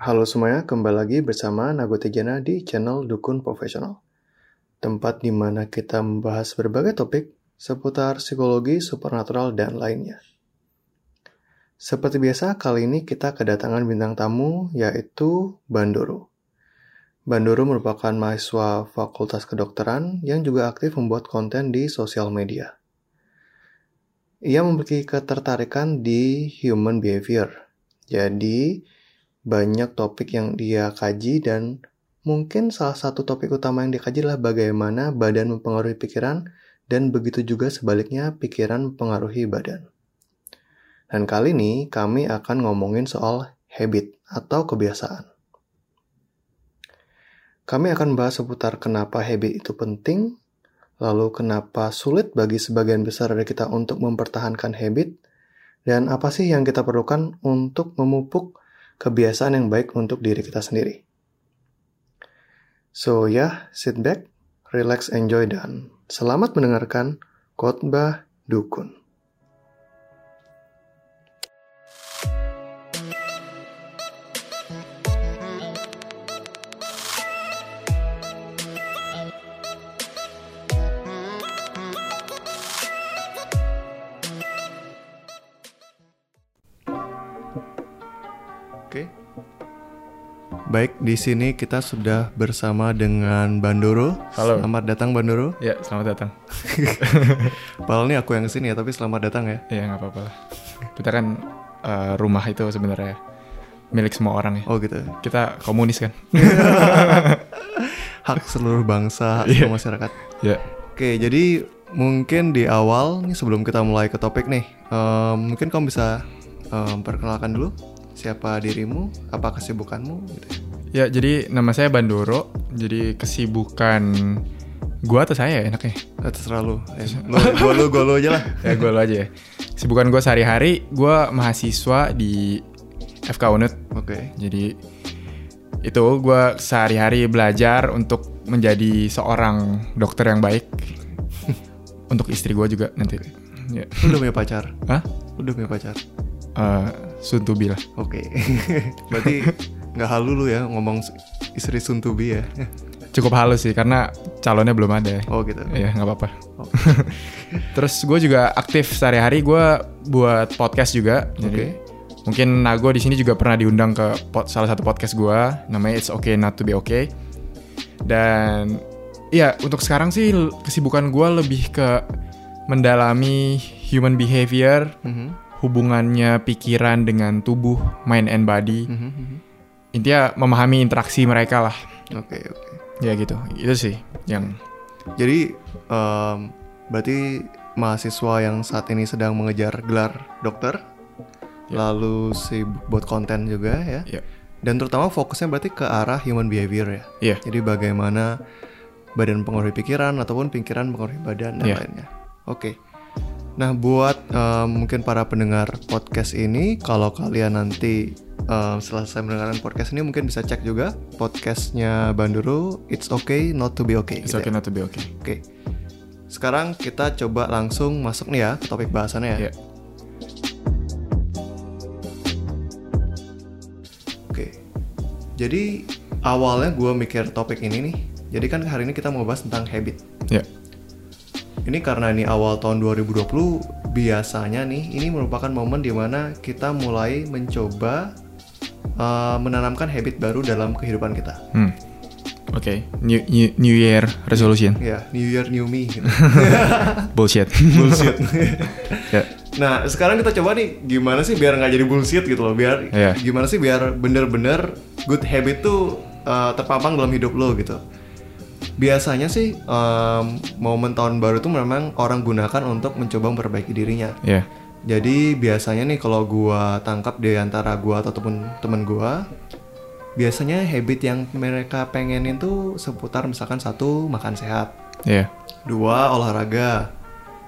Halo semuanya, kembali lagi bersama Nagoti Jana di channel Dukun Profesional. Tempat di mana kita membahas berbagai topik seputar psikologi, supernatural, dan lainnya. Seperti biasa, kali ini kita kedatangan bintang tamu yaitu Bandoro. Bandoro merupakan mahasiswa Fakultas Kedokteran yang juga aktif membuat konten di sosial media. Ia memiliki ketertarikan di human behavior. Jadi, banyak topik yang dia kaji dan mungkin salah satu topik utama yang dikaji adalah bagaimana badan mempengaruhi pikiran dan begitu juga sebaliknya pikiran mempengaruhi badan. Dan kali ini kami akan ngomongin soal habit atau kebiasaan. Kami akan bahas seputar kenapa habit itu penting, lalu kenapa sulit bagi sebagian besar dari kita untuk mempertahankan habit, dan apa sih yang kita perlukan untuk memupuk kebiasaan yang baik untuk diri kita sendiri. So ya, yeah, sit back, relax, enjoy, dan selamat mendengarkan khotbah dukun. Oke. Baik, di sini kita sudah bersama dengan Bandoro. Halo. Selamat datang Bandoro. Ya, selamat datang. Padahal ini aku yang ke sini ya, tapi selamat datang ya. Iya, nggak apa-apa. Kita kan uh, rumah itu sebenarnya milik semua orang ya. Oh gitu. Kita komunis kan. hak seluruh bangsa, hak Iya. seluruh masyarakat. ya. Oke, jadi mungkin di awal nih sebelum kita mulai ke topik nih, em, mungkin kamu bisa em, perkenalkan dulu siapa dirimu, apa kesibukanmu gitu. Ya, jadi nama saya Bandoro. Jadi kesibukan gua atau saya ya enaknya? Eh, terserah lu. Eh, lu, gua lu, gua lu aja lah. ya, gua lo aja ya. Kesibukan gua sehari-hari, gua mahasiswa di FK Unut. Oke. Jadi itu gua sehari-hari belajar untuk menjadi seorang dokter yang baik. untuk istri gua juga nanti. Ya. Lu udah punya pacar? Hah? Udah punya pacar? Eh, soon to be lah. Oke. Berarti nggak halu lu ya ngomong istri be ya. Cukup halus sih karena calonnya belum ada. Oh gitu. Iya nggak apa-apa. Oh. Terus gue juga aktif sehari-hari gue buat podcast juga. Jadi Oke. mungkin Nago di sini juga pernah diundang ke pod- salah satu podcast gue namanya It's Okay Not to Be Okay. Dan iya untuk sekarang sih kesibukan gue lebih ke mendalami human behavior, Mhm, hubungannya pikiran dengan tubuh, mind and body. mhm, mhm. Intinya memahami interaksi mereka lah. Oke oke. Ya gitu. Itu sih yang Jadi em, berarti mahasiswa yang saat ini sedang mengejar gelar dokter, Ya. lalu sibuk buat konten juga ya. ya. Dan terutama fokusnya berarti ke arah human behavior ya. Iya. Jadi bagaimana badan pengaruhi pikiran ataupun pikiran pengaruhi badan dan Iya. lainnya. Oke. Nah buat em, mungkin para pendengar podcast ini, kalau kalian nanti em, selesai mendengarkan podcast ini mungkin bisa cek juga podcastnya Banduru. It's okay not to be okay. It's gitu okay ya. not to be okay. Oke. Sekarang kita coba langsung masuk nih ya ke topik bahasannya ya. Iya. Oke. Jadi awalnya gue mikir topik ini nih. Jadi kan hari ini kita mau bahas tentang habit. Ya. Ini karena ini awal tahun 2020 biasanya nih ini merupakan momen di mana kita mulai mencoba uh, menanamkan habit baru dalam kehidupan kita. Hmm. Oke. New, new New Year resolution. Ya, New Year New Me gitu. Bullshit. bullshit. ya. nah, sekarang kita coba nih gimana sih biar nggak jadi bullshit gitu loh. Biar Iya. gimana sih biar bener-bener good habit tuh uh, terpampang dalam hidup lo gitu. Biasanya sih um, momen tahun baru tuh memang orang gunakan untuk mencoba memperbaiki dirinya. Ya. Jadi biasanya nih kalau gua tangkap di antara gua ataupun temen gua, biasanya habit yang mereka pengenin tuh seputar misalkan satu makan sehat, Ya. dua olahraga,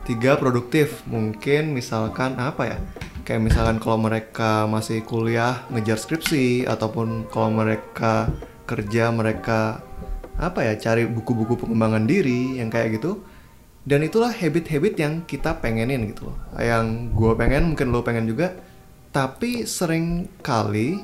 tiga produktif. Mungkin misalkan apa ya? Kayak misalkan kalau mereka masih kuliah ngejar skripsi ataupun kalau mereka kerja mereka apa ya cari buku-buku pengembangan diri yang kayak gitu dan itulah habit-habit yang kita pengenin gitu loh yang gue pengen mungkin lo pengen juga tapi sering kali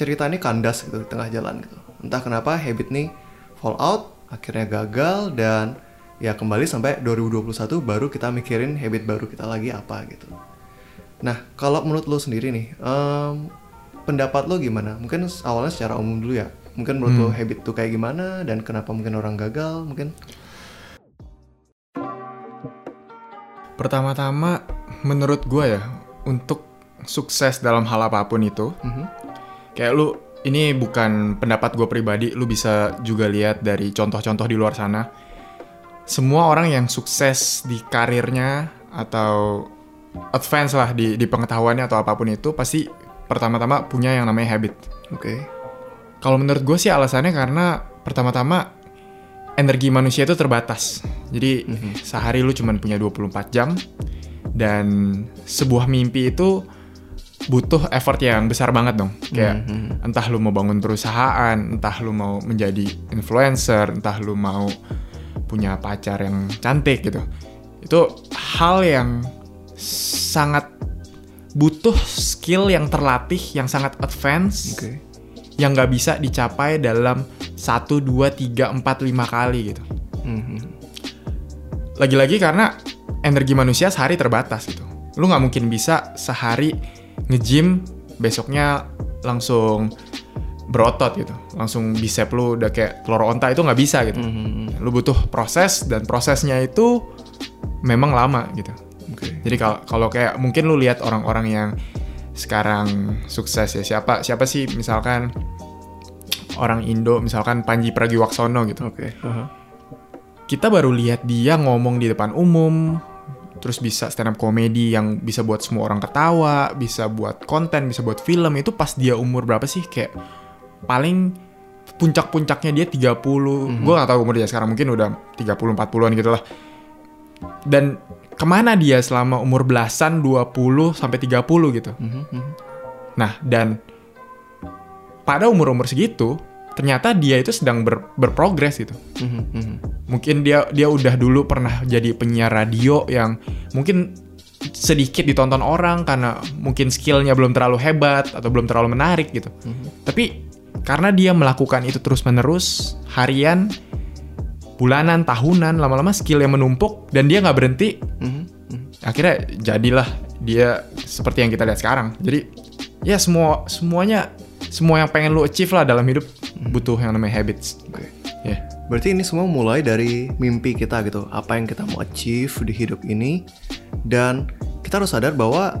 cerita ini kandas gitu di tengah jalan gitu. Entah kenapa habit nih fall out, akhirnya gagal dan ya kembali sampai 2021 baru kita mikirin habit baru kita lagi apa gitu. Nah, kalau menurut lo sendiri nih, em, pendapat lo gimana? Mungkin awalnya secara umum dulu ya. Mungkin menurut lo habit tuh kayak gimana dan kenapa mungkin orang gagal? Mungkin Pertama-tama, menurut gue ya, untuk sukses dalam hal apa pun itu, Mhm. kayak lu ini bukan pendapat gue pribadi, lu bisa juga lihat dari contoh-contoh di luar sana. Semua orang yang sukses di karirnya atau advance lah di, di pengetahuannya atau apa pun itu pasti pertama-tama punya yang namanya habit. oke. Kalau menurut gue sih alasannya karena pertama-tama energi manusia itu terbatas. Jadi sehari lu cuma punya 24 jam dan sebuah mimpi itu butuh effort yang besar banget dong. Kayak entah lu mau bangun perusahaan, entah lu mau menjadi influencer, entah lu mau punya pacar yang cantik gitu. Itu hal yang sangat butuh skill yang terlatih, yang sangat advance Oke. Yang nggak bisa dicapai dalam 1, 2, 3, 4, 5 kali gitu. Mhm. Lagi-lagi karena energi manusia sehari terbatas gitu. Lu nggak mungkin bisa sehari nge-gym, besoknya langsung berotot gitu. Langsung bicep lu udah kayak telur onta itu nggak bisa gitu. Mhm. Lu butuh proses dan prosesnya itu memang lama gitu. Oke. Jadi kalau kalau kayak mungkin lu lihat orang-orang yang sekarang sukses ya siapa siapa sih misalkan orang Indo misalkan Panji Pragiwaksono gitu. Oke. Aha. Kita baru lihat dia ngomong di depan umum terus bisa stand up comedy yang bisa buat semua orang ketawa, bisa buat konten, bisa buat film itu pas dia umur berapa sih kayak paling puncak-puncaknya dia 30. Gue gak tahu umur dia sekarang mungkin udah 30 40-an gitu lah. Dan ke mana dia selama umur belasan 20 sampai 30 gitu. Mhm, mhm. Nah, dan pada umur-umur segitu, ternyata dia itu sedang ber- berprogres gitu. Mhm, mhm. Mungkin dia dia udah dulu pernah jadi penyiar radio yang mungkin sedikit ditonton orang karena mungkin skillnya belum terlalu hebat atau belum terlalu menarik gitu. Tapi karena dia melakukan itu terus-menerus, harian, bulanan, tahunan, lama-lama skill yang menumpuk dan dia nggak berhenti, Mhm, mhm. akhirnya jadilah dia seperti yang kita lihat sekarang. Jadi ya semua semuanya semua yang pengen lu achieve lah dalam hidup butuh yang namanya habits. Oke. Ya. Berarti ini semua mulai dari mimpi kita gitu. Apa yang kita mau achieve di hidup ini. Dan kita harus sadar bahwa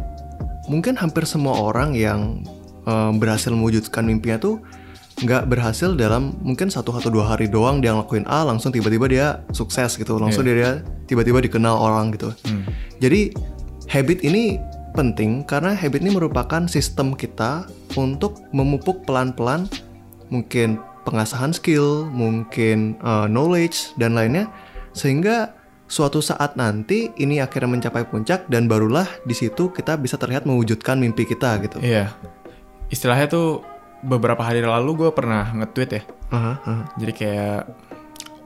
mungkin hampir semua orang yang eh, berhasil mewujudkan mimpinya tuh nggak berhasil dalam mungkin satu atau dua hari doang dia ngelakuin A langsung tiba-tiba dia sukses gitu langsung dia tiba-tiba dikenal orang gitu Hmm. jadi habit ini penting karena habit ini merupakan sistem kita untuk memupuk pelan-pelan mungkin pengasahan skill, mungkin uh, knowledge dan lainnya sehingga suatu saat nanti ini akhirnya mencapai puncak dan barulah di situ kita bisa terlihat mewujudkan mimpi kita gitu. Iya. Istilahnya tuh beberapa hari lalu gue pernah nge-tweet ya. Aha. Jadi kayak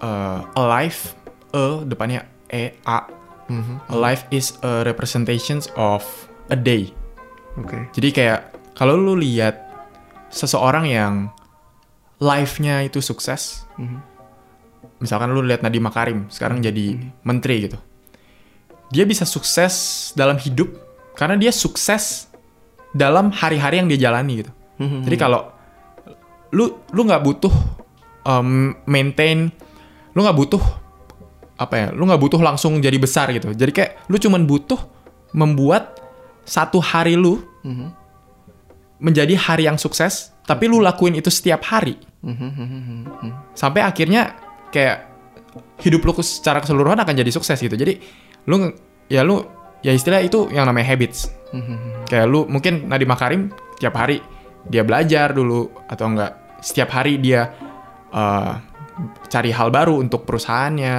uh, alive, e depannya e a. Mhm. Alive is a representations of a day. Oke. Jadi kayak kalau lu lihat seseorang yang life-nya itu sukses, Mhm. misalkan lu lihat Nadiem Makarim sekarang jadi menteri gitu. Dia bisa sukses dalam hidup karena dia sukses dalam hari-hari yang dia jalani gitu. Mhm. Jadi kalau lu lu nggak butuh um, maintain, lu nggak butuh apa ya? Lu nggak butuh langsung jadi besar gitu. Jadi kayak lu cuman butuh membuat satu hari lu Mhm. menjadi hari yang sukses, tapi lu lakuin itu setiap hari mhm. sampai akhirnya kayak hidup lu secara keseluruhan akan jadi sukses gitu. Jadi lu ya lu ya istilah itu yang namanya habits. Kayak lu mungkin Nadiem Makarim tiap hari dia belajar dulu atau enggak setiap hari dia eh, cari hal baru untuk perusahaannya.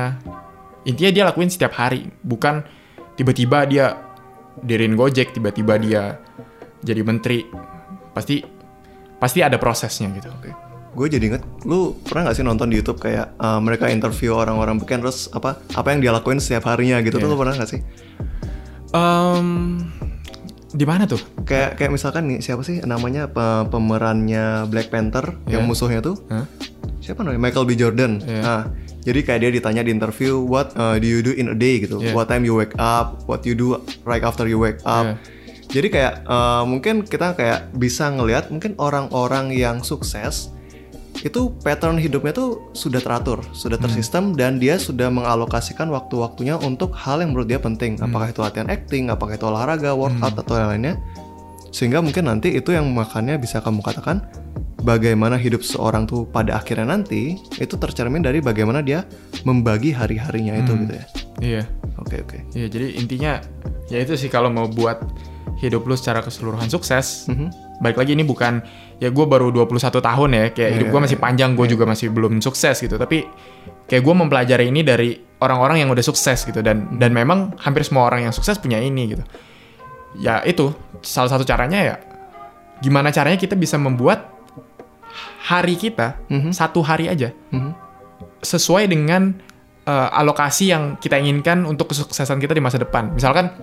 Intinya dia lakuin setiap hari, bukan tiba-tiba dia dirin Gojek, tiba-tiba dia jadi menteri. Pasti pasti ada prosesnya gitu. Oke. Gue jadi inget, lu pernah gak sih nonton di YouTube kayak uh, mereka interview orang-orang beken terus apa apa yang dia lakuin setiap harinya gitu tuh Iya. lu pernah gak sih? Em, di mana tuh? Kayak kayak misalkan nih siapa sih namanya pe- pemerannya Black Panther yang Iya. musuhnya tuh Hah? siapa namanya Michael B Jordan. Iya. Nah, jadi kayak dia ditanya di interview what uh, do you do in a day gitu. Iya. What time you wake up, what you do right after you wake up. Iya. Jadi kayak uh, mungkin kita kayak bisa ngelihat mungkin orang-orang yang sukses itu pattern hidupnya tuh sudah teratur, sudah Hmm. tersistem dan dia sudah mengalokasikan waktu-waktunya untuk hal yang menurut dia penting. Hmm. Apakah itu latihan acting, apakah itu olahraga, workout atau yang lainnya. Sehingga mungkin nanti itu yang makanya bisa kamu katakan bagaimana hidup seorang tuh pada akhirnya nanti itu tercermin dari bagaimana dia membagi hari-harinya itu Hmm. gitu ya. Iya. Oke oke. Iya, jadi intinya ya itu sih kalau mau buat hidup lu secara keseluruhan sukses. Mhm. Balik lagi ini bukan ya gue baru 21 tahun ya, kayak hidup Iya, gue masih panjang, gue juga masih belum sukses gitu. Tapi kayak gue mempelajari ini dari orang-orang yang udah sukses gitu dan dan memang hampir semua orang yang sukses punya ini gitu. Ya itu salah satu caranya ya gimana caranya kita bisa membuat hari kita Mhm. satu hari aja Mhm. sesuai dengan uh, alokasi yang kita inginkan untuk kesuksesan kita di masa depan. Misalkan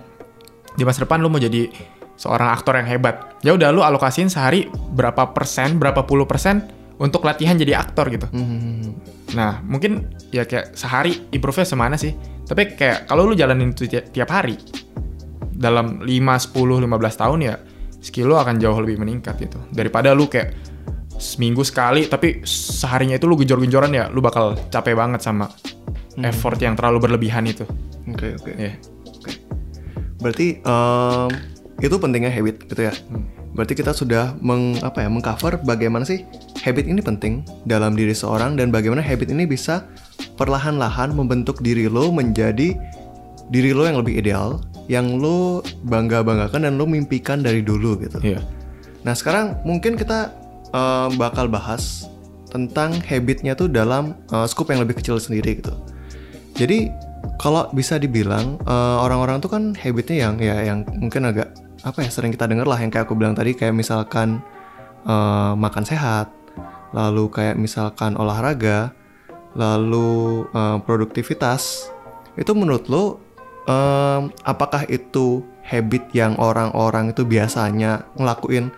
di masa depan lu mau jadi seorang aktor yang hebat. Ya udah lu alokasiin sehari berapa persen, berapa puluh persen untuk latihan jadi aktor gitu. Mhm. Nah, mungkin ya kayak sehari improve semana sih. Tapi kayak kalau lu jalanin itu tiap, tiap hari dalam 5, 10, 15 tahun ya skill lu akan jauh lebih meningkat gitu. Daripada lu kayak seminggu sekali tapi seharinya itu lu genjor-genjoran ya lu bakal capek banget sama effort yang terlalu berlebihan itu. Oke oke. Ya. Oke. Berarti em, itu pentingnya habit gitu ya. Hmm. Berarti kita sudah meng apa ya mengcover bagaimana sih habit ini penting dalam diri seorang dan bagaimana habit ini bisa perlahan-lahan membentuk diri lo menjadi diri lo yang lebih ideal, yang lo bangga-banggakan dan lo mimpikan dari dulu gitu. Iya. Nah sekarang mungkin kita em, bakal bahas tentang habitnya tuh dalam eh, scope yang lebih kecil sendiri gitu. Jadi kalau bisa dibilang eh, orang-orang tuh kan habitnya yang ya yang mungkin agak apa ya sering kita dengar lah yang kayak aku bilang tadi kayak misalkan eh, makan sehat, lalu kayak misalkan olahraga, lalu eh, produktivitas. Itu menurut lo em, apakah itu habit yang orang-orang itu biasanya ngelakuin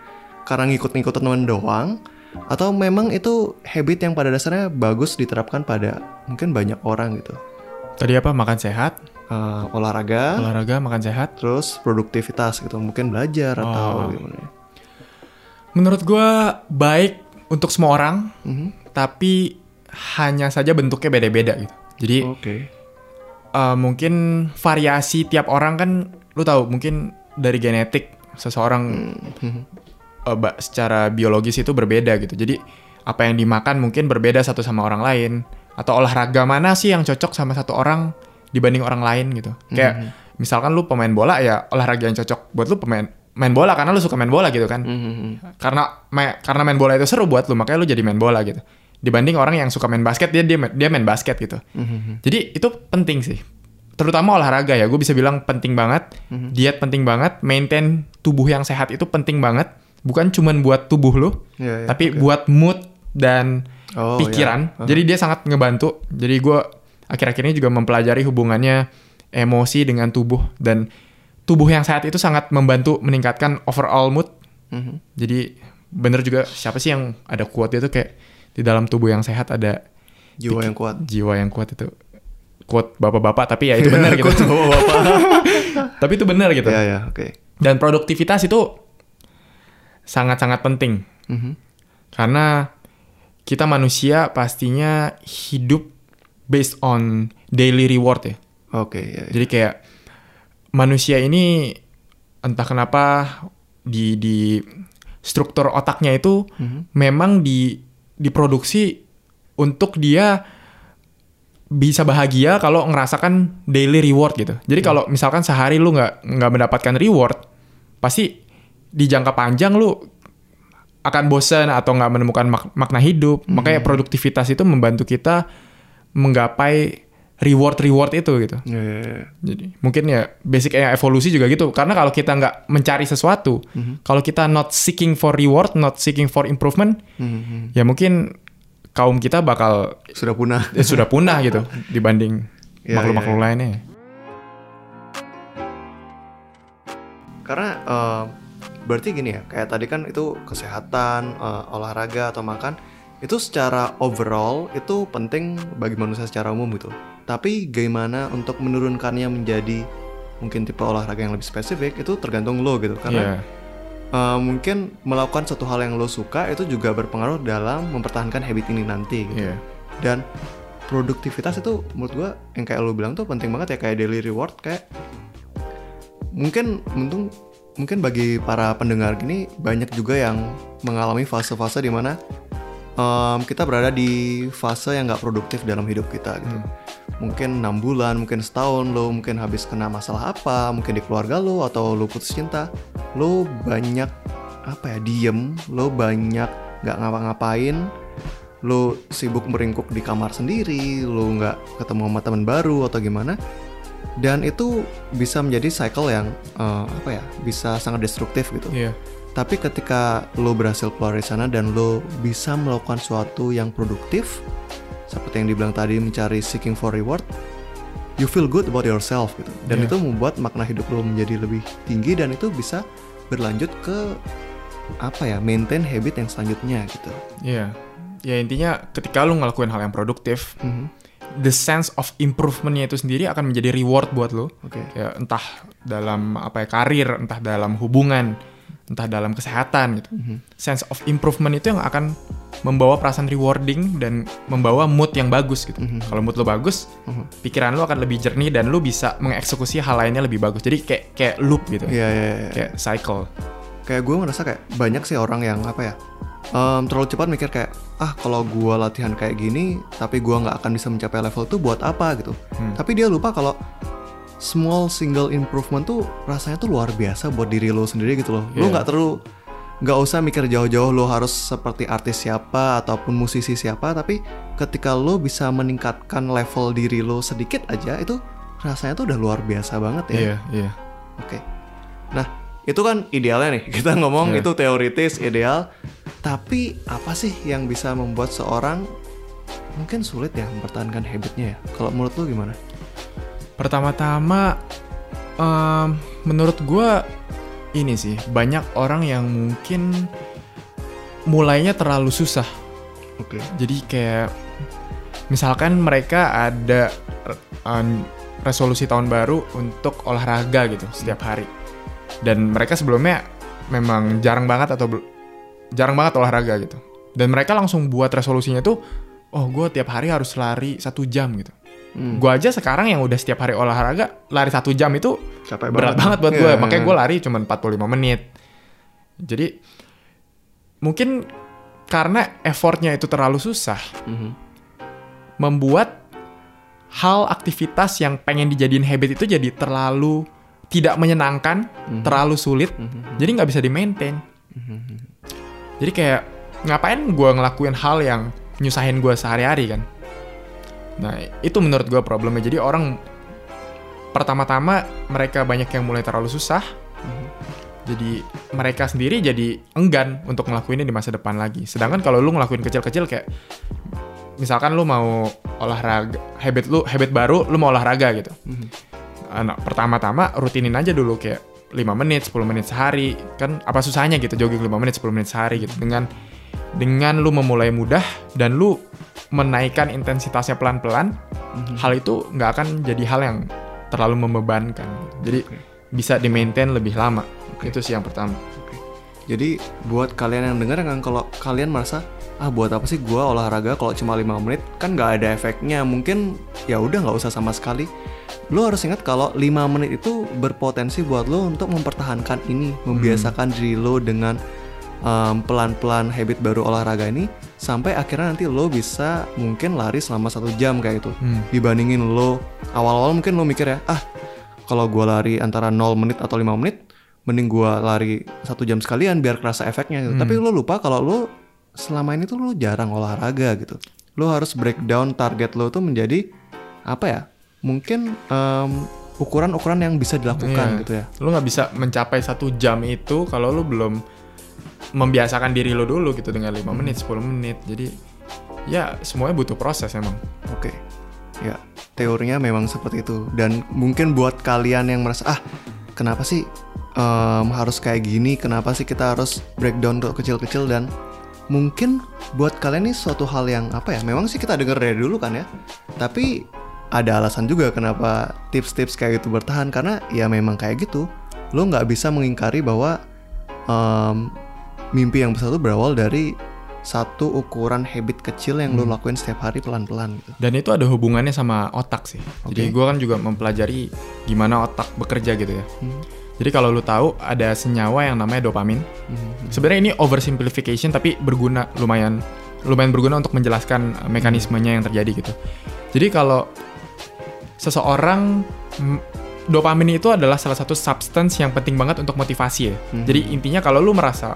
karena ngikut-ngikut teman doang atau memang itu habit yang pada dasarnya bagus diterapkan pada mungkin banyak orang gitu Tadi apa? Makan sehat, Eh, olahraga olahraga, makan sehat. terus produktivitas gitu mungkin belajar atau Oh. gimana ya? Menurut gua baik untuk semua orang, Mhm. tapi hanya saja bentuknya beda-beda gitu. Jadi oke eh, mungkin variasi tiap orang kan lu tahu mungkin dari genetik seseorang Mhm. eh, ba- secara biologis itu berbeda gitu. Jadi apa yang dimakan mungkin berbeda satu sama orang lain atau olahraga mana sih yang cocok sama satu orang dibanding orang lain gitu. Kayak misalkan lu pemain bola ya olahraga yang cocok buat lu pemain main bola karena lu suka main bola gitu kan. Mhm. Karena ma- karena main bola itu seru buat lu makanya lu jadi main bola gitu. Dibanding orang yang suka main basket dia dia, dia main basket gitu. Mhm. Jadi itu penting sih. Terutama olahraga ya, gue bisa bilang penting banget. Diet penting banget, maintain tubuh yang sehat itu penting banget. Bukan cuman buat tubuh lu, Ya, ya, tapi oke. buat mood dan Oh, pikiran. ya. Jadi dia sangat ngebantu. Jadi gue akhir-akhir ini juga mempelajari hubungannya emosi dengan tubuh dan tubuh yang sehat itu sangat membantu meningkatkan overall mood. Mhm. Jadi bener juga siapa sih yang ada quote itu kayak di dalam tubuh yang sehat ada jiwa yang kuat jiwa yang kuat itu quote bapak-bapak tapi ya itu benar gitu. Bapak-bapak. tapi itu benar gitu. ya ya oke Dan produktivitas itu sangat-sangat penting Mhm. karena kita manusia pastinya hidup based on daily reward ya. oke ya, ya. Jadi kayak manusia ini entah kenapa di di struktur otaknya itu Mhm. memang di diproduksi untuk dia bisa bahagia kalau ngerasakan daily reward gitu. Jadi kalau misalkan sehari lu nggak nggak mendapatkan reward, pasti di jangka panjang lu akan bosan atau nggak menemukan mak- makna hidup. Makanya produktivitas itu membantu kita menggapai reward-reward itu gitu. Ya, ya, ya. Jadi mungkin ya basic ya evolusi juga gitu. Karena kalau kita nggak mencari sesuatu, kalau kita not seeking for reward, not seeking for improvement, Mhm. ya mungkin kaum kita bakal sudah punah ya, sudah punah gitu dibanding Ya, makhluk-makhluk ya, ya. lainnya. Karena eh, berarti gini ya, kayak tadi kan itu kesehatan, eh, olahraga atau makan itu secara overall itu penting bagi manusia secara umum gitu. Tapi gimana untuk menurunkannya menjadi mungkin tipe olahraga yang lebih spesifik itu tergantung lo gitu. Karena Iya. eh, mungkin melakukan satu hal yang lo suka itu juga berpengaruh dalam mempertahankan habit ini nanti gitu. Iya. Dan produktivitas itu menurut gua yang kayak lo bilang tuh penting banget ya kayak daily reward kayak mungkin untung mungkin bagi para pendengar gini banyak juga yang mengalami fase-fase di mana em, kita berada di fase yang nggak produktif dalam hidup kita gitu. Mungkin enam bulan, mungkin setahun lo mungkin habis kena masalah apa, mungkin di keluarga lo atau lo putus cinta, lo banyak apa ya diem, lo banyak nggak ngapa-ngapain, lo sibuk meringkuk di kamar sendiri, lo nggak ketemu sama teman baru atau gimana, dan itu bisa menjadi cycle yang eh, apa ya bisa sangat destruktif gitu. Iya. Tapi ketika lo berhasil keluar dari sana dan lo bisa melakukan sesuatu yang produktif, seperti yang dibilang tadi mencari seeking for reward, you feel good about yourself gitu. Dan Iya. itu membuat makna hidup lo menjadi lebih tinggi dan itu bisa berlanjut ke apa ya maintain habit yang selanjutnya gitu. Iya. Ya intinya ketika lu ngelakuin hal yang produktif, Mhm. The sense of improvementnya itu sendiri akan menjadi reward buat lo. Oke. Ya entah dalam apa ya karir, entah dalam hubungan, entah dalam kesehatan gitu. Mhm. Sense of improvement itu yang akan membawa perasaan rewarding dan membawa mood yang bagus gitu. Mhm. Kalau mood lo bagus, Mhm. pikiran lo akan lebih jernih dan lo bisa mengeksekusi hal lainnya lebih bagus. Jadi kayak kayak loop gitu. Iya iya iya. Kayak cycle. Kayak gue ngerasa kayak banyak sih orang yang apa ya em, terlalu cepat mikir kayak ah kalau gue latihan kayak gini tapi gue nggak akan bisa mencapai level itu buat apa gitu Hmm. tapi dia lupa kalau small single improvement tuh rasanya tuh luar biasa buat diri lo sendiri gitu loh lo Iya. nggak terlalu nggak usah mikir jauh-jauh lo harus seperti artis siapa ataupun musisi siapa tapi ketika lo bisa meningkatkan level diri lo sedikit aja itu rasanya tuh udah luar biasa banget ya Iya, iya. Oke. Nah, itu kan idealnya nih. Kita ngomong Iya. itu teoritis, ideal. Tapi apa sih yang bisa membuat seorang mungkin sulit ya mempertahankan habitnya ya? Kalau menurut lu gimana? Pertama-tama, em, menurut gue ini sih banyak orang yang mungkin mulainya terlalu susah. Oke. Jadi kayak misalkan mereka ada em, resolusi tahun baru untuk olahraga gitu setiap hari, dan mereka sebelumnya memang jarang banget atau jarang banget olahraga gitu, dan mereka langsung buat resolusinya tuh, oh gue tiap hari harus lari satu jam gitu. Hmm. Gue aja sekarang yang udah setiap hari olahraga lari satu jam itu Capek berat banget buat gue. Iya. Makanya gue lari cuma 45 menit. Jadi mungkin karena effortnya itu terlalu susah, Mhm. membuat hal aktivitas yang pengen dijadiin habit itu jadi terlalu tidak menyenangkan, Mhm. terlalu sulit, Mhm. jadi nggak bisa di maintain. Mhm. Jadi kayak ngapain gue ngelakuin hal yang nyusahin gue sehari-hari kan? Nah itu menurut gue problemnya. Jadi orang pertama-tama mereka banyak yang mulai terlalu susah. Mhm. Jadi mereka sendiri jadi enggan untuk ngelakuinnya di masa depan lagi. Sedangkan kalau lu ngelakuin kecil-kecil kayak misalkan lu mau olahraga, habit lu habit baru, lu mau olahraga gitu. Mhm. Anak pertama-tama rutinin aja dulu kayak 5 menit, 10 menit sehari. Kan apa susahnya gitu jogging 5 menit, 10 menit sehari gitu. Dengan dengan lu memulai mudah dan lu menaikkan intensitasnya pelan-pelan, Mhm. hal itu nggak akan jadi hal yang terlalu membebankan. Jadi Oke. bisa di maintain lebih lama. Oke. Itu sih yang pertama. Jadi buat kalian yang dengar kan kalau kalian merasa ah buat apa sih gua olahraga kalau cuma 5 menit kan nggak ada efeknya mungkin ya udah nggak usah sama sekali lo harus ingat kalau 5 menit itu berpotensi buat lo untuk mempertahankan ini membiasakan diri lo dengan um, pelan-pelan habit baru olahraga ini sampai akhirnya nanti lo bisa mungkin lari selama satu jam kayak itu Hmm. dibandingin lo awal-awal mungkin lo mikir ya ah kalau gua lari antara 0 menit atau 5 menit mending gua lari satu jam sekalian biar kerasa efeknya gitu. Hmm. tapi lo lupa kalau lo selama ini tuh lo jarang olahraga gitu lo harus breakdown target lo tuh menjadi apa ya mungkin em, ukuran-ukuran yang bisa dilakukan Iya. gitu ya Lu nggak bisa mencapai satu jam itu kalau lu belum membiasakan diri lu dulu gitu dengan 5 Hmm. menit, 10 menit. Jadi ya semuanya butuh proses emang. Oke, ya teorinya memang seperti itu dan mungkin buat kalian yang merasa ah kenapa sih em, harus kayak gini kenapa sih kita harus breakdown ke kecil-kecil dan mungkin buat kalian ini suatu hal yang apa ya memang sih kita denger dari dulu kan ya tapi ada alasan juga kenapa tips-tips kayak gitu bertahan karena ya memang kayak gitu lo nggak bisa mengingkari bahwa em, mimpi yang besar itu berawal dari satu ukuran habit kecil yang lo lakuin setiap hari pelan-pelan gitu. Dan itu ada hubungannya sama otak sih. Jadi Oke. gue kan juga mempelajari gimana otak bekerja gitu ya. Hmm. Jadi kalau lu tahu ada senyawa yang namanya dopamin. Hmm. Sebenarnya ini oversimplification tapi berguna lumayan lumayan berguna untuk menjelaskan mekanismenya yang terjadi gitu. Jadi kalau seseorang mm, dopamin itu adalah salah satu substance yang penting banget untuk motivasi ya. Mhm. Jadi intinya kalau lu merasa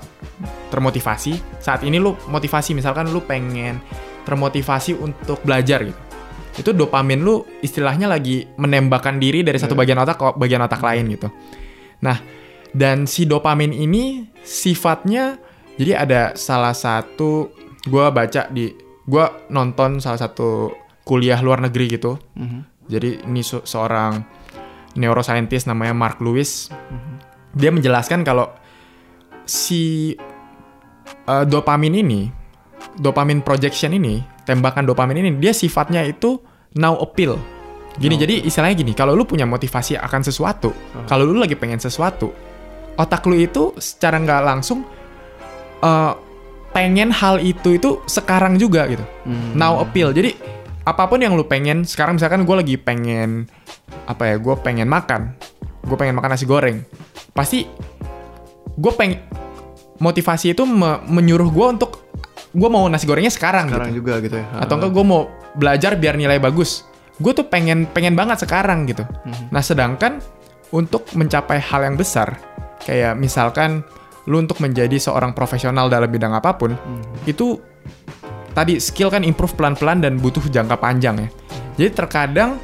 termotivasi, saat ini lu motivasi misalkan lu pengen termotivasi untuk belajar gitu. Itu dopamin lu istilahnya lagi menembakkan diri dari satu Iya. bagian otak ke bagian otak lain gitu. Nah, dan si dopamin ini sifatnya jadi ada salah satu gua baca di gua nonton salah satu kuliah luar negeri gitu. Mhm. Jadi ini se- seorang neuroscientist namanya Mark Lewis. Mhm. Dia menjelaskan kalau si uh, dopamin ini, dopamin projection ini, tembakan dopamin ini, dia sifatnya itu now appeal. Gini, Now jadi istilahnya gini, kalau lu punya motivasi akan sesuatu, Uh-huh. kalau lu lagi pengen sesuatu, otak lu itu secara nggak langsung uh, pengen hal itu itu sekarang juga gitu Hmm. now appeal. Jadi apa pun yang lu pengen, sekarang misalkan gue lagi pengen apa ya, gue pengen makan, gue pengen makan nasi goreng, pasti gue pengen motivasi itu me- menyuruh gue untuk gue mau nasi gorengnya sekarang, sekarang gitu. juga gitu ya. Atau enggak gue mau belajar biar nilai bagus. Gue tuh pengen pengen banget sekarang gitu. Mhm. Nah sedangkan untuk mencapai hal yang besar, kayak misalkan lu untuk menjadi seorang profesional dalam bidang apa pun, Mhm. itu tadi skill kan improve pelan-pelan dan butuh jangka panjang ya. Jadi terkadang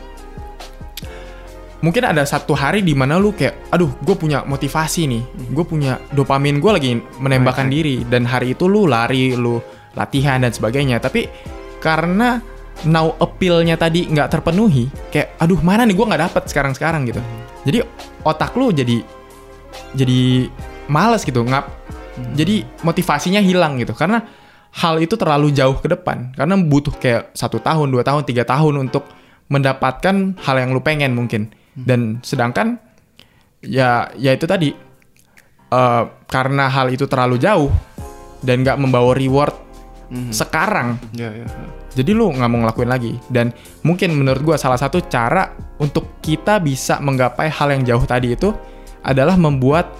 mungkin ada satu hari di mana lu kayak, aduh, gue punya motivasi nih, gue punya dopamin gue lagi menembakkan Right, diri dan hari itu lu lari, lu latihan dan sebagainya. Tapi karena now appeal-nya tadi nggak terpenuhi, kayak, aduh mana nih gue nggak dapet sekarang-sekarang gitu. Jadi otak lu jadi jadi males gitu, ngap jadi motivasinya hilang gitu karena hal itu terlalu jauh ke depan karena butuh kayak satu tahun dua tahun tiga tahun untuk mendapatkan hal yang lu pengen mungkin dan sedangkan ya ya itu tadi eh, karena hal itu terlalu jauh dan nggak membawa reward Mhm. sekarang Ya, ya, ya. jadi lu nggak mau ngelakuin lagi dan mungkin menurut gua salah satu cara untuk kita bisa menggapai hal yang jauh tadi itu adalah membuat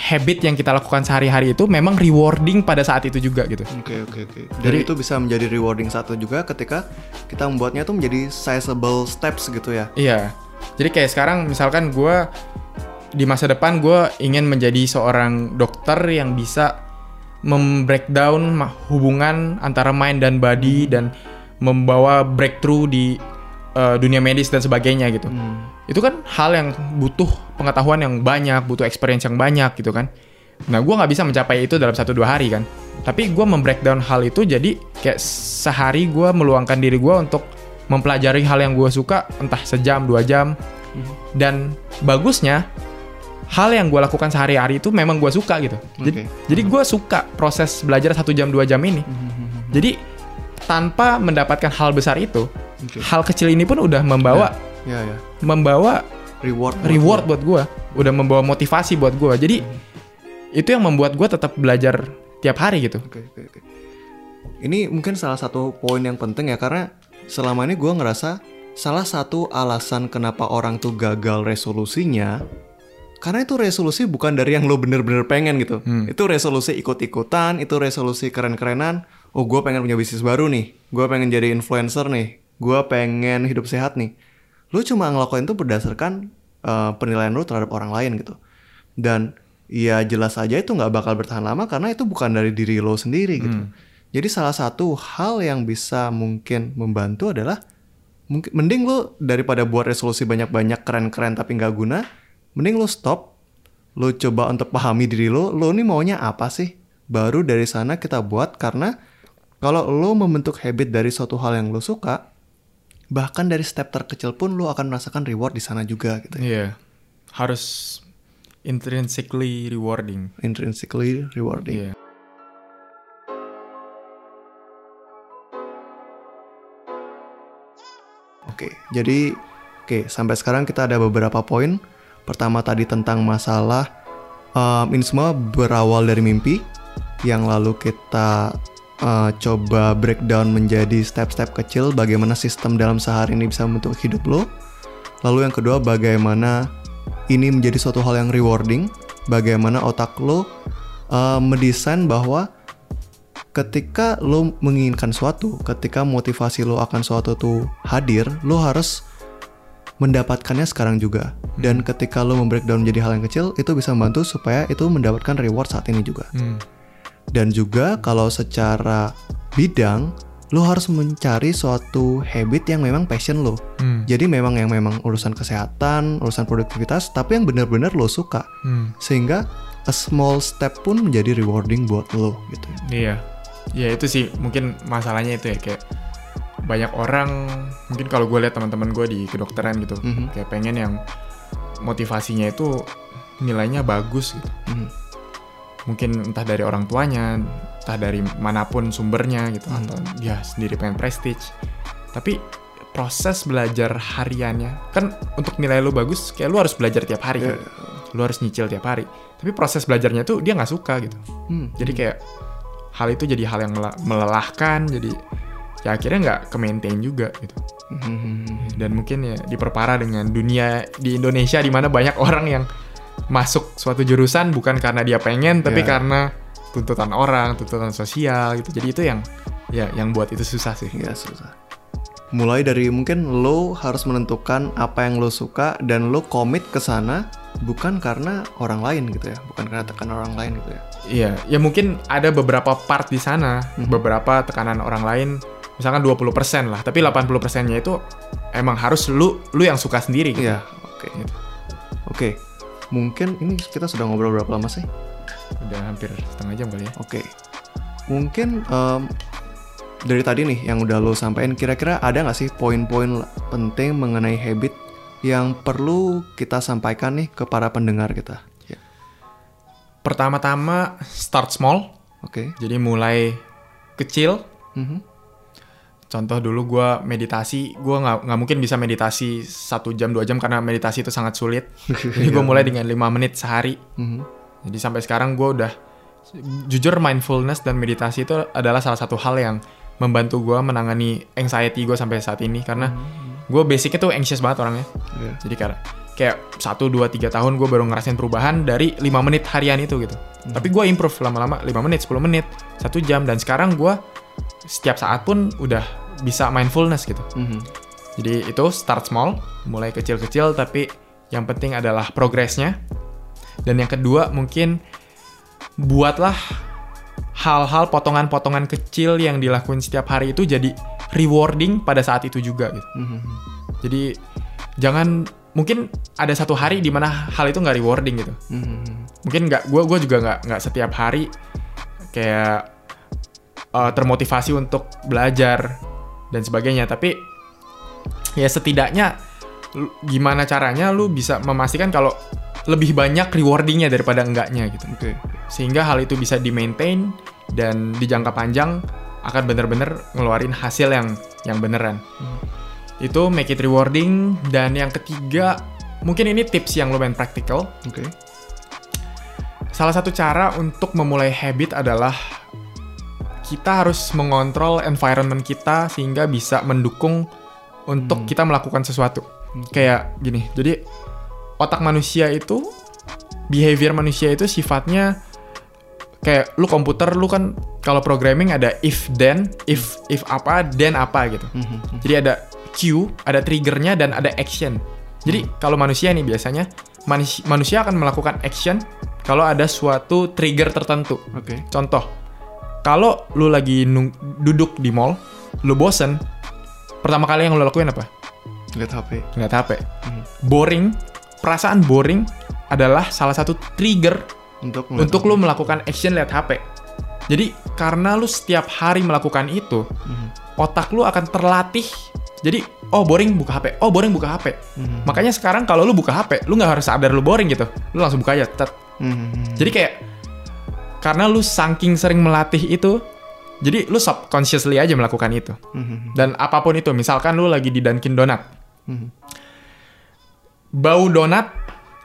habit yang kita lakukan sehari-hari itu memang rewarding pada saat itu juga gitu. Oke oke oke. Jadi Jadi- itu bisa menjadi rewarding satu juga ketika kita membuatnya tuh menjadi sizable steps gitu ya. Iya. Jadi kayak sekarang misalkan gua di masa depan gue ingin menjadi seorang dokter yang bisa membreakdown hubungan antara mind dan body dan membawa breakthrough di eh, dunia medis dan sebagainya gitu. Hmm. itu kan hal yang butuh pengetahuan yang banyak, butuh experience yang banyak gitu kan. Nah, gue nggak bisa mencapai itu dalam satu dua hari kan. Tapi gue membreakdown hal itu jadi kayak sehari gue meluangkan diri gue untuk mempelajari hal yang gue suka, entah sejam, dua jam. Dan bagusnya, hal yang gue lakukan sehari-hari itu memang gue suka gitu. Jadi, Oke. jadi gue suka proses belajar satu jam, dua jam ini. Jadi tanpa mendapatkan hal besar itu, Oke. hal kecil ini pun udah membawa Ya ya. membawa Reward. reward buat gue, udah membawa motivasi buat gue. Jadi itu yang membuat gue tetap belajar tiap hari gitu. Oke oke oke. Ini mungkin salah satu poin yang penting ya karena selama ini gue ngerasa salah satu alasan kenapa orang tuh gagal resolusinya karena itu resolusi bukan dari yang lo bener-bener pengen gitu. Hmm. Itu resolusi ikut-ikutan, itu resolusi keren-kerenan. Oh gue pengen punya bisnis baru nih, gue pengen jadi influencer nih, gue pengen hidup sehat nih. Lo cuma ngelakuin itu berdasarkan eh, penilaian lo terhadap orang lain gitu. Dan ya jelas aja itu nggak bakal bertahan lama karena itu bukan dari diri lo sendiri gitu. Jadi salah satu hal yang bisa mungkin membantu adalah mungkin mending lo daripada buat resolusi banyak-banyak keren-keren tapi nggak guna, mending lo stop, lo coba untuk pahami diri lo, lo nih maunya apa sih? Baru dari sana kita buat karena kalau lo membentuk habit dari suatu hal yang lo suka, bahkan dari step terkecil pun lo akan merasakan reward di sana juga gitu. Iya. harus intrinsically rewarding. Intrinsically rewarding. Iya. Oke, jadi oke sampai sekarang kita ada beberapa poin. Pertama tadi tentang masalah um, ini semua berawal dari mimpi yang lalu kita uh, coba breakdown menjadi step-step kecil bagaimana sistem dalam sehari ini bisa membentuk hidup lo. Lalu yang kedua bagaimana ini menjadi suatu hal yang rewarding, bagaimana otak lo uh, mendesain bahwa ketika lo menginginkan suatu, ketika motivasi lo akan suatu tuh hadir, lo harus mendapatkannya sekarang juga. Dan ketika lo membreakdown menjadi hal yang kecil, itu bisa membantu supaya itu mendapatkan reward saat ini juga. Hmm. Dan juga kalau secara bidang, lo harus mencari suatu habit yang memang passion lo. Hmm. Jadi memang yang memang urusan kesehatan, urusan produktivitas, tapi yang benar-benar lo suka. Hmm. Sehingga a small step pun menjadi rewarding buat lo gitu. Iya. Ya itu sih mungkin masalahnya itu ya kayak banyak orang mungkin kalau gue lihat teman-teman gue di kedokteran gitu Mhm. kayak pengen yang motivasinya itu nilainya bagus gitu. Mhm. Mungkin entah dari orang tuanya, entah dari mana pun sumbernya gitu Mhm. atau dia sendiri pengen prestige. Tapi proses belajar hariannya kan untuk nilai lu bagus kayak lu harus belajar tiap hari kan. Lu harus nyicil tiap hari. Tapi proses belajarnya tuh dia nggak suka gitu. Hmm. Jadi kayak hal itu jadi hal yang melelahkan, jadi ya akhirnya nggak ke maintain juga gitu. Mhm. Dan mungkin ya diperparah dengan dunia di Indonesia di mana banyak orang yang masuk suatu jurusan bukan karena dia pengen, tapi Ya. karena tuntutan orang, tuntutan sosial gitu. Jadi itu yang ya yang buat itu susah sih. Ya susah. Mulai dari mungkin lo harus menentukan apa yang lo suka dan lo komit ke sana bukan karena orang lain gitu ya, bukan karena tekanan orang lain gitu ya. Iya, ya mungkin ada beberapa part di sana, Mhm. beberapa tekanan orang lain, misalkan 20% lah, tapi 80%-nya itu emang harus lu lu yang suka sendiri gitu. Iya, oke. Gitu. Oke. Mungkin ini kita sudah ngobrol berapa lama sih? Udah hampir setengah jam kali ya. Oke. Mungkin em, dari tadi nih yang udah lo sampaikan kira-kira ada nggak sih poin-poin penting mengenai habit yang perlu kita sampaikan nih ke para pendengar kita? Ya. Pertama-tama start small, Oke. jadi mulai kecil. Mhm. Contoh dulu gue meditasi, gue nggak nggak mungkin bisa meditasi satu jam dua jam karena meditasi itu sangat sulit. Jadi gue mulai dengan lima menit sehari. Mhm. Jadi sampai sekarang gue udah jujur mindfulness dan meditasi itu adalah salah satu hal yang membantu gue menangani anxiety gue sampai saat ini karena gue basicnya tuh anxious banget orangnya. Iya. Jadi karena kayak satu dua tiga tahun gue baru ngerasain perubahan dari lima menit harian itu gitu. Tapi gue improve lama-lama 5 menit, 10 menit, satu jam dan sekarang gue setiap saat pun udah bisa mindfulness gitu. Mhm. Jadi itu start small, mulai kecil-kecil tapi yang penting adalah progresnya. Dan yang kedua mungkin buatlah hal-hal potongan-potongan kecil yang dilakuin setiap hari itu jadi rewarding pada saat itu juga gitu. Mhm. Jadi jangan mungkin ada satu hari di mana hal itu nggak rewarding gitu. Mhm. Mungkin nggak gue gue juga nggak nggak setiap hari kayak uh, termotivasi untuk belajar dan sebagainya. Tapi ya setidaknya lu- gimana caranya lu bisa memastikan kalau lebih banyak rewardingnya daripada enggaknya gitu. Oke. Sehingga hal itu bisa di maintain dan di jangka panjang akan bener-bener ngeluarin hasil yang yang beneran. Itu make it rewarding dan yang ketiga mungkin ini tips yang lumayan praktikal. Oke. Salah satu cara untuk memulai habit adalah kita harus mengontrol environment kita sehingga bisa mendukung untuk Hmm. kita melakukan sesuatu. Kayak gini. Jadi otak manusia itu behavior manusia itu sifatnya kayak lu komputer lu kan kalau programming ada if then, if if apa, then apa gitu. Mhm. Jadi ada cue, ada triggernya dan ada action. Jadi kalau manusia nih biasanya manusia, akan melakukan action kalau ada suatu trigger tertentu. Oke. Contoh, kalau lu lagi nung- duduk di mall, lu bosen, pertama kali yang lu lakuin apa? Lihat HP. Ngeliat HP. Mhm. Boring, perasaan boring adalah salah satu trigger Untuk untuk lu melakukan action lihat HP. Jadi karena lu setiap hari melakukan itu, Mhm. otak lu akan terlatih. Jadi oh boring buka HP oh boring buka HP Hmm. makanya sekarang kalau lu buka HP lu nggak harus sadar lu boring gitu lu langsung buka aja tet. Hmm. jadi kayak karena lu saking sering melatih itu jadi lu subconsciously aja melakukan itu Hmm. dan apa pun itu misalkan lu lagi di Dunkin Donat Hmm. bau donat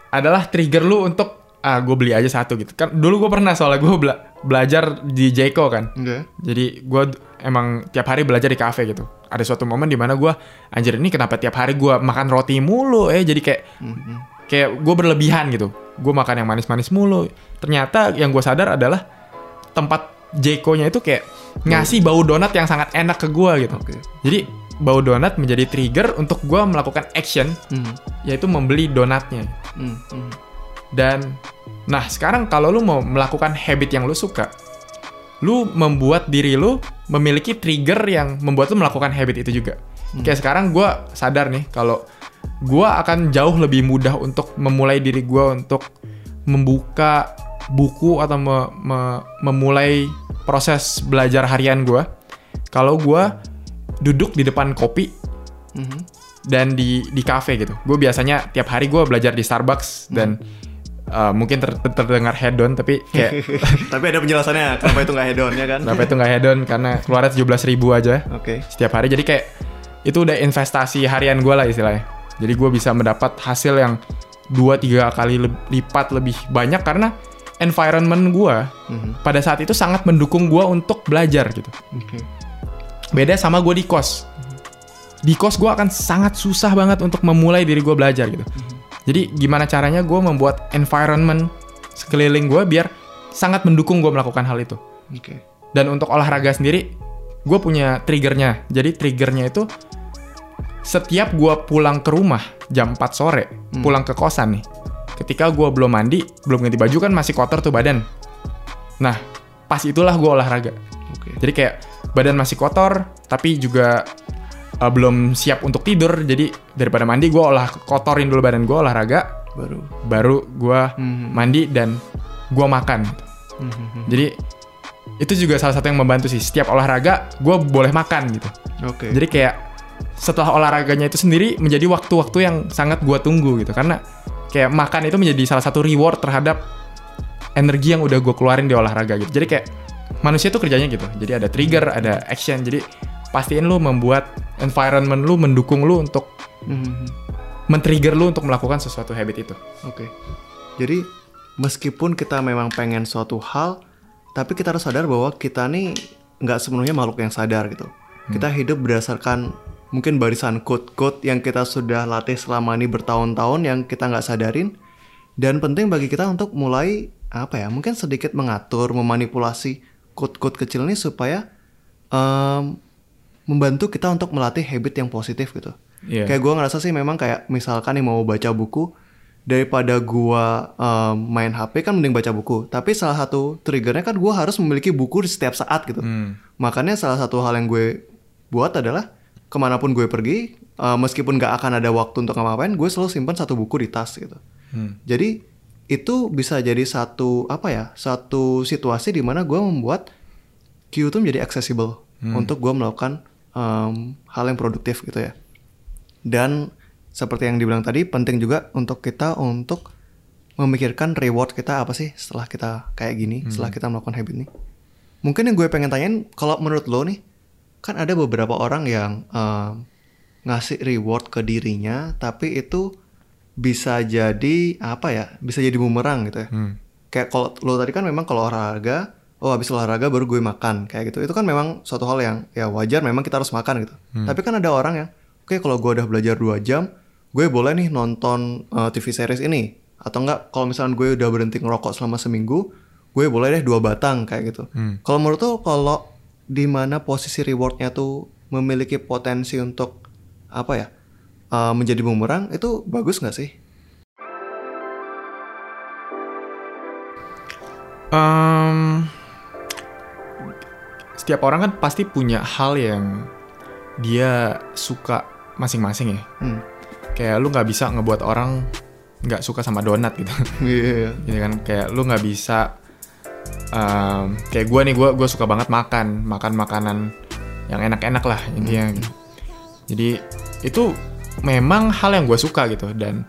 adalah trigger lu untuk ah gue beli aja satu gitu kan dulu gue pernah soalnya gue bela- belajar di Jeko kan Oke. jadi gue emang tiap hari belajar di kafe gitu ada suatu momen di mana gue anjir ini kenapa tiap hari gue makan roti mulu eh jadi kayak Hmm. Kayak gue berlebihan gitu gue makan yang manis-manis mulu ternyata yang gue sadar adalah tempat Jeko-nya itu kayak ngasih bau donat yang sangat enak ke gue gitu Oke. jadi bau donat menjadi trigger untuk gue melakukan action Hmm. yaitu membeli donatnya Hmm. Hmm. dan nah sekarang kalau lu mau melakukan habit yang lu suka lu membuat diri lu memiliki trigger yang membuat lu melakukan habit itu juga kayak sekarang gue sadar nih kalau gue akan jauh lebih mudah untuk memulai diri gue untuk membuka buku atau me- me- memulai proses belajar harian gue kalau gue duduk di depan kopi Hmm. dan di di cafe gitu. Gue biasanya tiap hari gue belajar di Starbucks dan uh, mungkin ter- ter- terdengar hedon tapi kayak Tapi ada penjelasannya kenapa itu nggak hedon ya kan? kenapa itu nggak hedon karena keluarnya 17.000 ribu aja Oke. setiap hari. Jadi kayak itu udah investasi harian gue lah istilahnya. Jadi gue bisa mendapat hasil yang dua tiga kali leb- lipat lebih banyak karena environment gue Hmm. pada saat itu sangat mendukung gue untuk belajar gitu. Oke. Beda sama gue di kos. Di kos gue akan sangat susah banget untuk memulai diri gue belajar gitu. Jadi gimana caranya gue membuat environment sekeliling gue biar sangat mendukung gue melakukan hal itu. Oke. Dan untuk olahraga sendiri, gue punya triggernya. Jadi triggernya itu setiap gue pulang ke rumah jam 4 sore, pulang ke kosan nih. Ketika gue belum mandi, belum ganti baju kan masih kotor tuh badan. Nah, pas itulah gue olahraga. Oke. Jadi kayak badan masih kotor, tapi juga uh, belum siap untuk tidur. Jadi daripada mandi, gue olah kotorin dulu badan gue olahraga, Baru. baru gue Hmm. mandi dan gue makan. Hmm. Jadi itu juga salah satu yang membantu sih. Setiap olahraga, gue boleh makan gitu. Oke. Jadi kayak setelah olahraganya itu sendiri menjadi waktu-waktu yang sangat gue tunggu gitu. Karena kayak makan itu menjadi salah satu reward terhadap energi yang udah gue keluarin di olahraga gitu. Jadi kayak manusia tuh kerjanya gitu. Jadi ada trigger, ada action. Jadi pastiin lu membuat environment lu mendukung lu untuk Hmm. men-trigger lu untuk melakukan sesuatu habit itu. Oke. Jadi meskipun kita memang pengen suatu hal, tapi kita harus sadar bahwa kita nih nggak sepenuhnya makhluk yang sadar gitu. Kita hidup berdasarkan mungkin barisan code-code yang kita sudah latih selama ini bertahun-tahun yang kita nggak sadarin. Dan penting bagi kita untuk mulai apa ya? Mungkin sedikit mengatur, memanipulasi code-code kecil ini supaya em, membantu kita untuk melatih habit yang positif gitu. Iya. Kayak gue ngerasa sih memang kayak misalkan nih mau baca buku daripada gua em, main HP kan mending baca buku. Tapi salah satu triggernya kan gua harus memiliki buku di setiap saat gitu. Hmm. Makanya salah satu hal yang gue buat adalah ke mana pun gue pergi, eh, meskipun gak akan ada waktu untuk ngapa-ngapain, gue selalu simpan satu buku di tas gitu. Hmm. Jadi itu bisa jadi satu apa ya, satu situasi di mana gue membuat Q itu menjadi accessible untuk gue melakukan em, hal yang produktif gitu ya. Dan seperti yang dibilang tadi, penting juga untuk kita untuk memikirkan reward kita apa sih setelah kita kayak gini, setelah kita melakukan habit ini. Mungkin yang gue pengen tanyain, kalau menurut lo nih, kan ada beberapa orang yang em, ngasih reward ke dirinya, tapi itu bisa jadi apa ya? Bisa jadi bumerang gitu ya. Hmm. Kayak kalau lo tadi kan memang kalau olahraga, oh habis olahraga baru gue makan kayak gitu. Itu kan memang suatu hal yang ya wajar memang kita harus makan gitu. Tapi kan ada orang yang oke kalau gue udah belajar 2 jam, gue boleh nih nonton uh, TV series ini atau enggak kalau misalnya gue udah berhenti ngerokok selama seminggu, gue boleh deh dua batang kayak gitu. Hmm. Kalau menurut lo kalau di mana posisi rewardnya tuh memiliki potensi untuk apa ya uh, menjadi bumerang itu bagus nggak sih? Em, setiap orang kan pasti punya hal yang dia suka masing-masing ya. Hmm. Kayak lu nggak bisa ngebuat orang nggak suka sama donat gitu. Iya. gitu kan kayak lu nggak bisa em, kayak gue nih gue gue suka banget makan makan makanan yang enak-enak lah intinya gitu. jadi itu memang hal yang gue suka gitu dan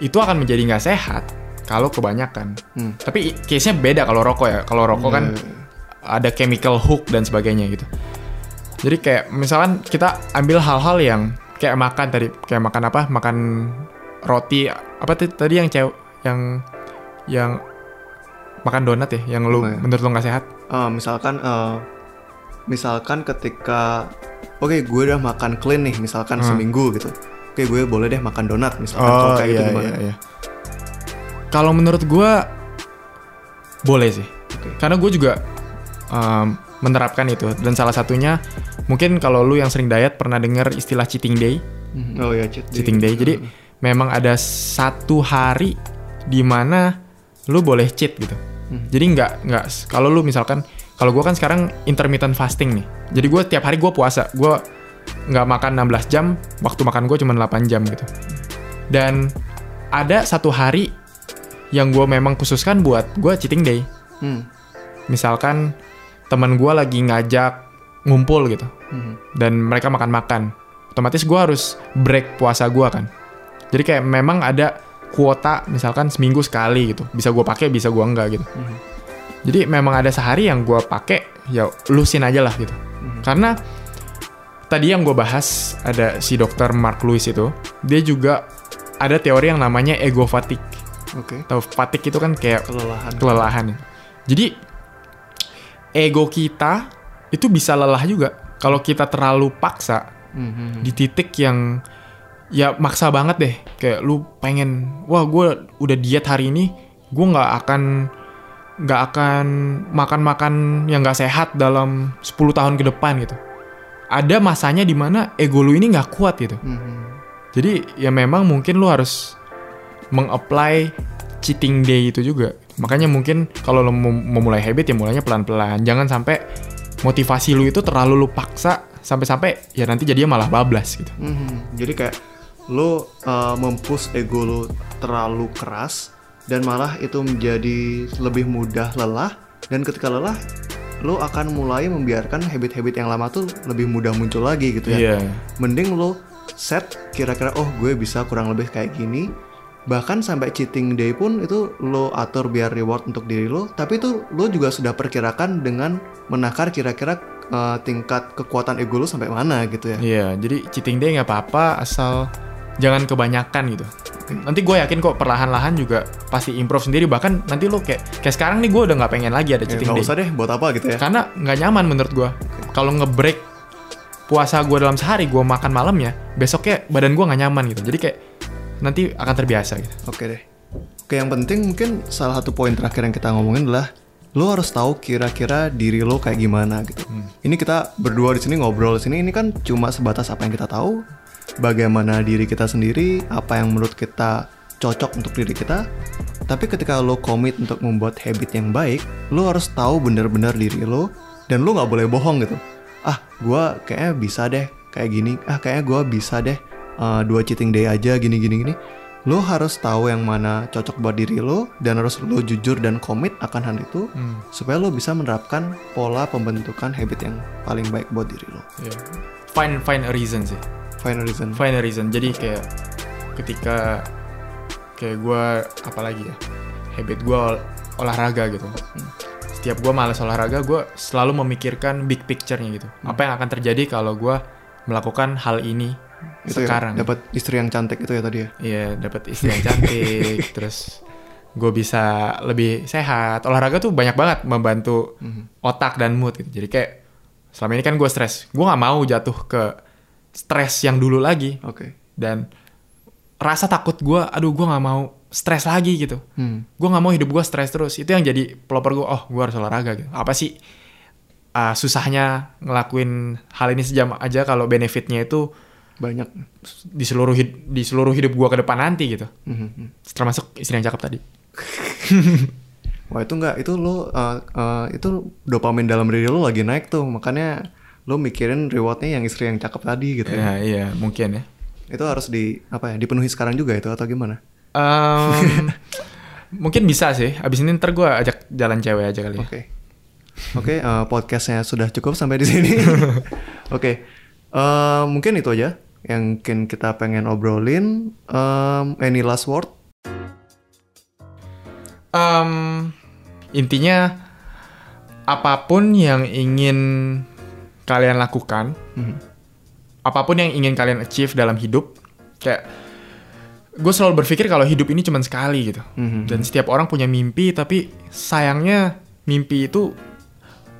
itu akan menjadi nggak sehat kalau kebanyakan. Hmm. Tapi case-nya beda kalau rokok ya. Kalau rokok kan Iya. ada chemical hook dan sebagainya gitu. Jadi kayak misalkan kita ambil hal-hal yang kayak makan tadi, kayak makan apa? Makan roti apa tadi yang cewek yang yang makan donat ya, yang lu Oh, iya. menurut lu nggak sehat? Eh, misalkan eh, misalkan ketika oke gue udah makan clean nih misalkan Hmm. seminggu gitu oke gue boleh deh makan donat misalkan kalau kayak gitu gimana iya. Kalau menurut gua boleh sih, Oke. karena gue juga um, menerapkan itu dan salah satunya mungkin kalau lu yang sering diet pernah dengar istilah cheating day. Mhm. oh ya cheat day. cheating day. Jadi memang ada satu hari di mana lu boleh cheat gitu. Hmm. Jadi nggak nggak kalau lu misalkan kalau gue kan sekarang intermittent fasting nih. Jadi gue tiap hari gue puasa. Gue nggak makan 16 jam. Waktu makan gue cuma 8 jam gitu. Dan ada satu hari yang gue memang khususkan buat gue cheating day. Hmm. Misalkan teman gue lagi ngajak ngumpul gitu Mhm. dan mereka makan-makan. Otomatis gue harus break puasa gue kan. Jadi kayak memang ada kuota misalkan seminggu sekali gitu. Bisa gue pakai, bisa gue enggak gitu. Mhm. Jadi memang ada sehari yang gue pakai ya lusin aja lah gitu. Mhm. Karena tadi yang gue bahas ada si dokter Mark Lewis itu, dia juga ada teori yang namanya ego fatigue. oke Tahu fatigue itu kan kayak kelelahan kelelahan. ya. Jadi ego kita itu bisa lelah juga kalau kita terlalu paksa Mhm. di titik yang ya maksa banget deh kayak lu pengen wah gue udah diet hari ini gue nggak akan nggak akan makan-makan yang nggak sehat dalam 10 tahun ke depan gitu ada masanya di mana ego lu ini nggak kuat gitu Mhm. jadi ya memang mungkin lu harus mengapply cheating day itu juga. Makanya mungkin kalau lo mau memulai habit ya mulainya pelan-pelan. Jangan sampai motivasi lu itu terlalu lu paksa sampai-sampai ya nanti jadinya malah bablas gitu. Mhm. Jadi kayak lo uh, mempush ego lo terlalu keras dan malah itu menjadi lebih mudah lelah dan ketika lelah lo akan mulai membiarkan habit-habit yang lama tuh lebih mudah muncul lagi gitu ya. Iya. Mending lo set kira-kira oh gue bisa kurang lebih kayak gini bahkan sampai cheating day pun itu lo atur biar reward untuk diri lo tapi itu lo juga sudah perkirakan dengan menakar kira-kira uh, tingkat kekuatan ego lo sampai mana gitu ya Iya, jadi cheating day nggak apa-apa asal jangan kebanyakan gitu. Nanti gue yakin kok perlahan-lahan juga pasti improve sendiri. Bahkan nanti lo kayak kayak sekarang nih gue udah nggak pengen lagi ada Ya, cheating nggak day. usah deh buat apa gitu ya Karena nggak nyaman menurut gue. Kalau ngebreak puasa gue dalam sehari, gue makan malamnya, besoknya badan gue nggak nyaman gitu. Jadi kayak nanti akan terbiasa gitu. Oke deh. Oke, yang penting mungkin salah satu poin terakhir yang kita ngomongin adalah lo harus tahu kira-kira diri lo kayak gimana gitu. Ini kita berdua di sini ngobrol di sini ini kan cuma sebatas apa yang kita tahu, bagaimana diri kita sendiri, apa yang menurut kita cocok untuk diri kita. Tapi ketika lo komit untuk membuat habit yang baik, lo harus tahu benar-benar diri lo dan lo nggak boleh bohong gitu. Ah, gua kayaknya bisa deh kayak gini. Ah, kayaknya gua bisa deh uh, dua cheating day aja gini gini lo harus tahu yang mana cocok buat diri lo dan harus lo jujur dan komit akan hal itu Hmm. supaya lo bisa menerapkan pola pembentukan habit yang paling baik buat diri lo. Iya. Find find a reason sih. Final reason. Find a reason. Jadi kayak ketika kayak gue apalagi ya habit gue ol- olahraga gitu. Setiap gue malas olahraga, gue selalu memikirkan big picture-nya gitu. Apa yang akan terjadi kalau gue melakukan hal ini Itu sekarang? ya, dapat istri yang cantik itu ya tadi ya. Iya, dapat istri yang cantik, terus gue bisa lebih sehat. Olahraga tuh banyak banget membantu otak dan mood gitu. Jadi kayak selama ini kan gue stres, gue nggak mau jatuh ke stres yang dulu lagi Oke. dan rasa takut gue, aduh gue nggak mau stres lagi gitu. Hmm. Gue nggak mau hidup gue stres terus. Itu yang jadi pelopor gue. Oh, gue harus olahraga gitu. Apa sih uh, susahnya ngelakuin hal ini sejam aja kalau benefitnya itu Banyak. di seluruh hid- di seluruh hidup gue ke depan nanti gitu. Mhm. Termasuk istri yang cakep tadi. Wah itu nggak itu lo uh, uh, itu dopamin dalam diri lo lagi naik tuh makanya lo mikirin rewardnya yang istri yang cakep tadi gitu. Ya, ya. iya, mungkin ya. Itu harus di apa ya dipenuhi sekarang juga itu atau gimana? Em, mungkin bisa sih. Abis ini ntar gue ajak jalan cewek aja kali ya. Oke. Oke, eh, podcastnya sudah cukup sampai di sini. Oke, eh, mungkin itu aja. yang mungkin kita pengen obrolin. Um, any last word? Um, intinya apa pun yang ingin kalian lakukan, Mhm. apa pun yang ingin kalian achieve dalam hidup, kayak gue selalu berpikir kalau hidup ini cuma sekali gitu. Mhm. Dan setiap orang punya mimpi, tapi sayangnya mimpi itu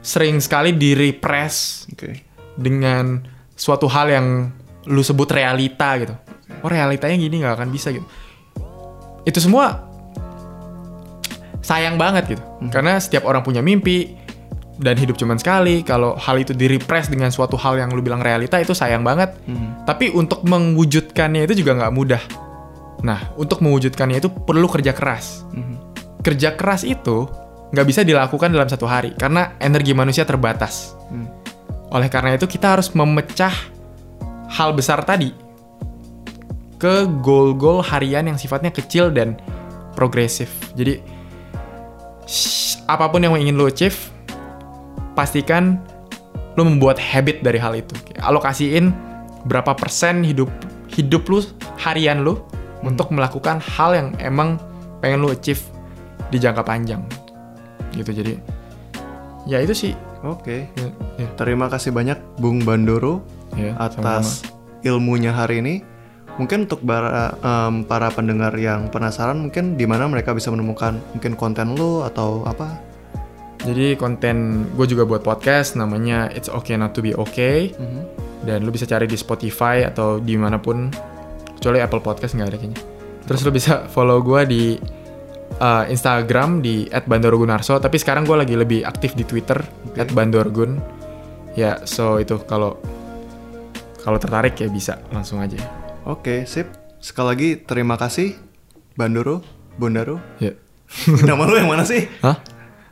sering sekali direpress Oke. dengan suatu hal yang lu sebut realita gitu. Oh realitanya gini nggak akan bisa gitu. Itu semua sayang banget gitu. Karena setiap orang punya mimpi dan hidup cuman sekali. Kalau hal itu direpress dengan suatu hal yang lu bilang realita itu sayang banget. Mhm. Tapi untuk mewujudkannya itu juga nggak mudah. Nah, untuk mewujudkannya itu perlu kerja keras. Mhm. Kerja keras itu nggak bisa dilakukan dalam satu hari karena energi manusia terbatas. Hmm. Oleh karena itu kita harus memecah hal besar tadi ke goal-goal harian yang sifatnya kecil dan progresif. Jadi apa pun yang ingin lo achieve, pastikan lo membuat habit dari hal itu. Alokasiin berapa persen hidup hidup lu harian lu untuk melakukan hal yang emang pengen lu achieve di jangka panjang. Gitu jadi ya itu sih. Oke. Ya, ya, Terima kasih banyak Bung Bandoro ya, atas ilmunya hari ini. Mungkin untuk para, em, para pendengar yang penasaran, mungkin di mana mereka bisa menemukan mungkin konten lo atau apa? Jadi konten gue juga buat podcast namanya It's Okay Not To Be Okay Mhm. dan lu bisa cari di Spotify atau di mana pun kecuali Apple Podcast nggak ada kayaknya. Terus lu bisa follow gue di uh, Instagram di @bandorogunarso tapi sekarang gue lagi lebih aktif di Twitter @bandorgun. Ya so itu kalau kalau tertarik ya bisa langsung aja. Oke, sip. Sekali lagi terima kasih Bandoro, Bondaro. Ya. Nama lu yang mana sih? Hah?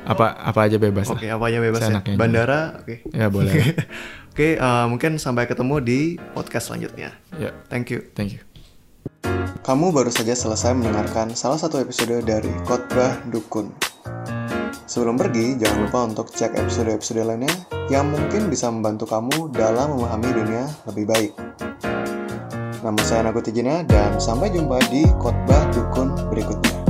Apa apa aja bebas. Oke, apa aja bebas ya. Seenaknya. Bandara, oke. Ya boleh. Oke, eh, mungkin sampai ketemu di podcast selanjutnya. ya, Thank you. thank you. Kamu baru saja selesai mendengarkan salah satu episode dari Khotbah Dukun. Sebelum pergi, jangan lupa untuk cek episode-episode lainnya yang mungkin bisa membantu kamu dalam memahami dunia lebih baik. Nama saya Nago Tijina dan sampai jumpa di Khotbah Dukun berikutnya.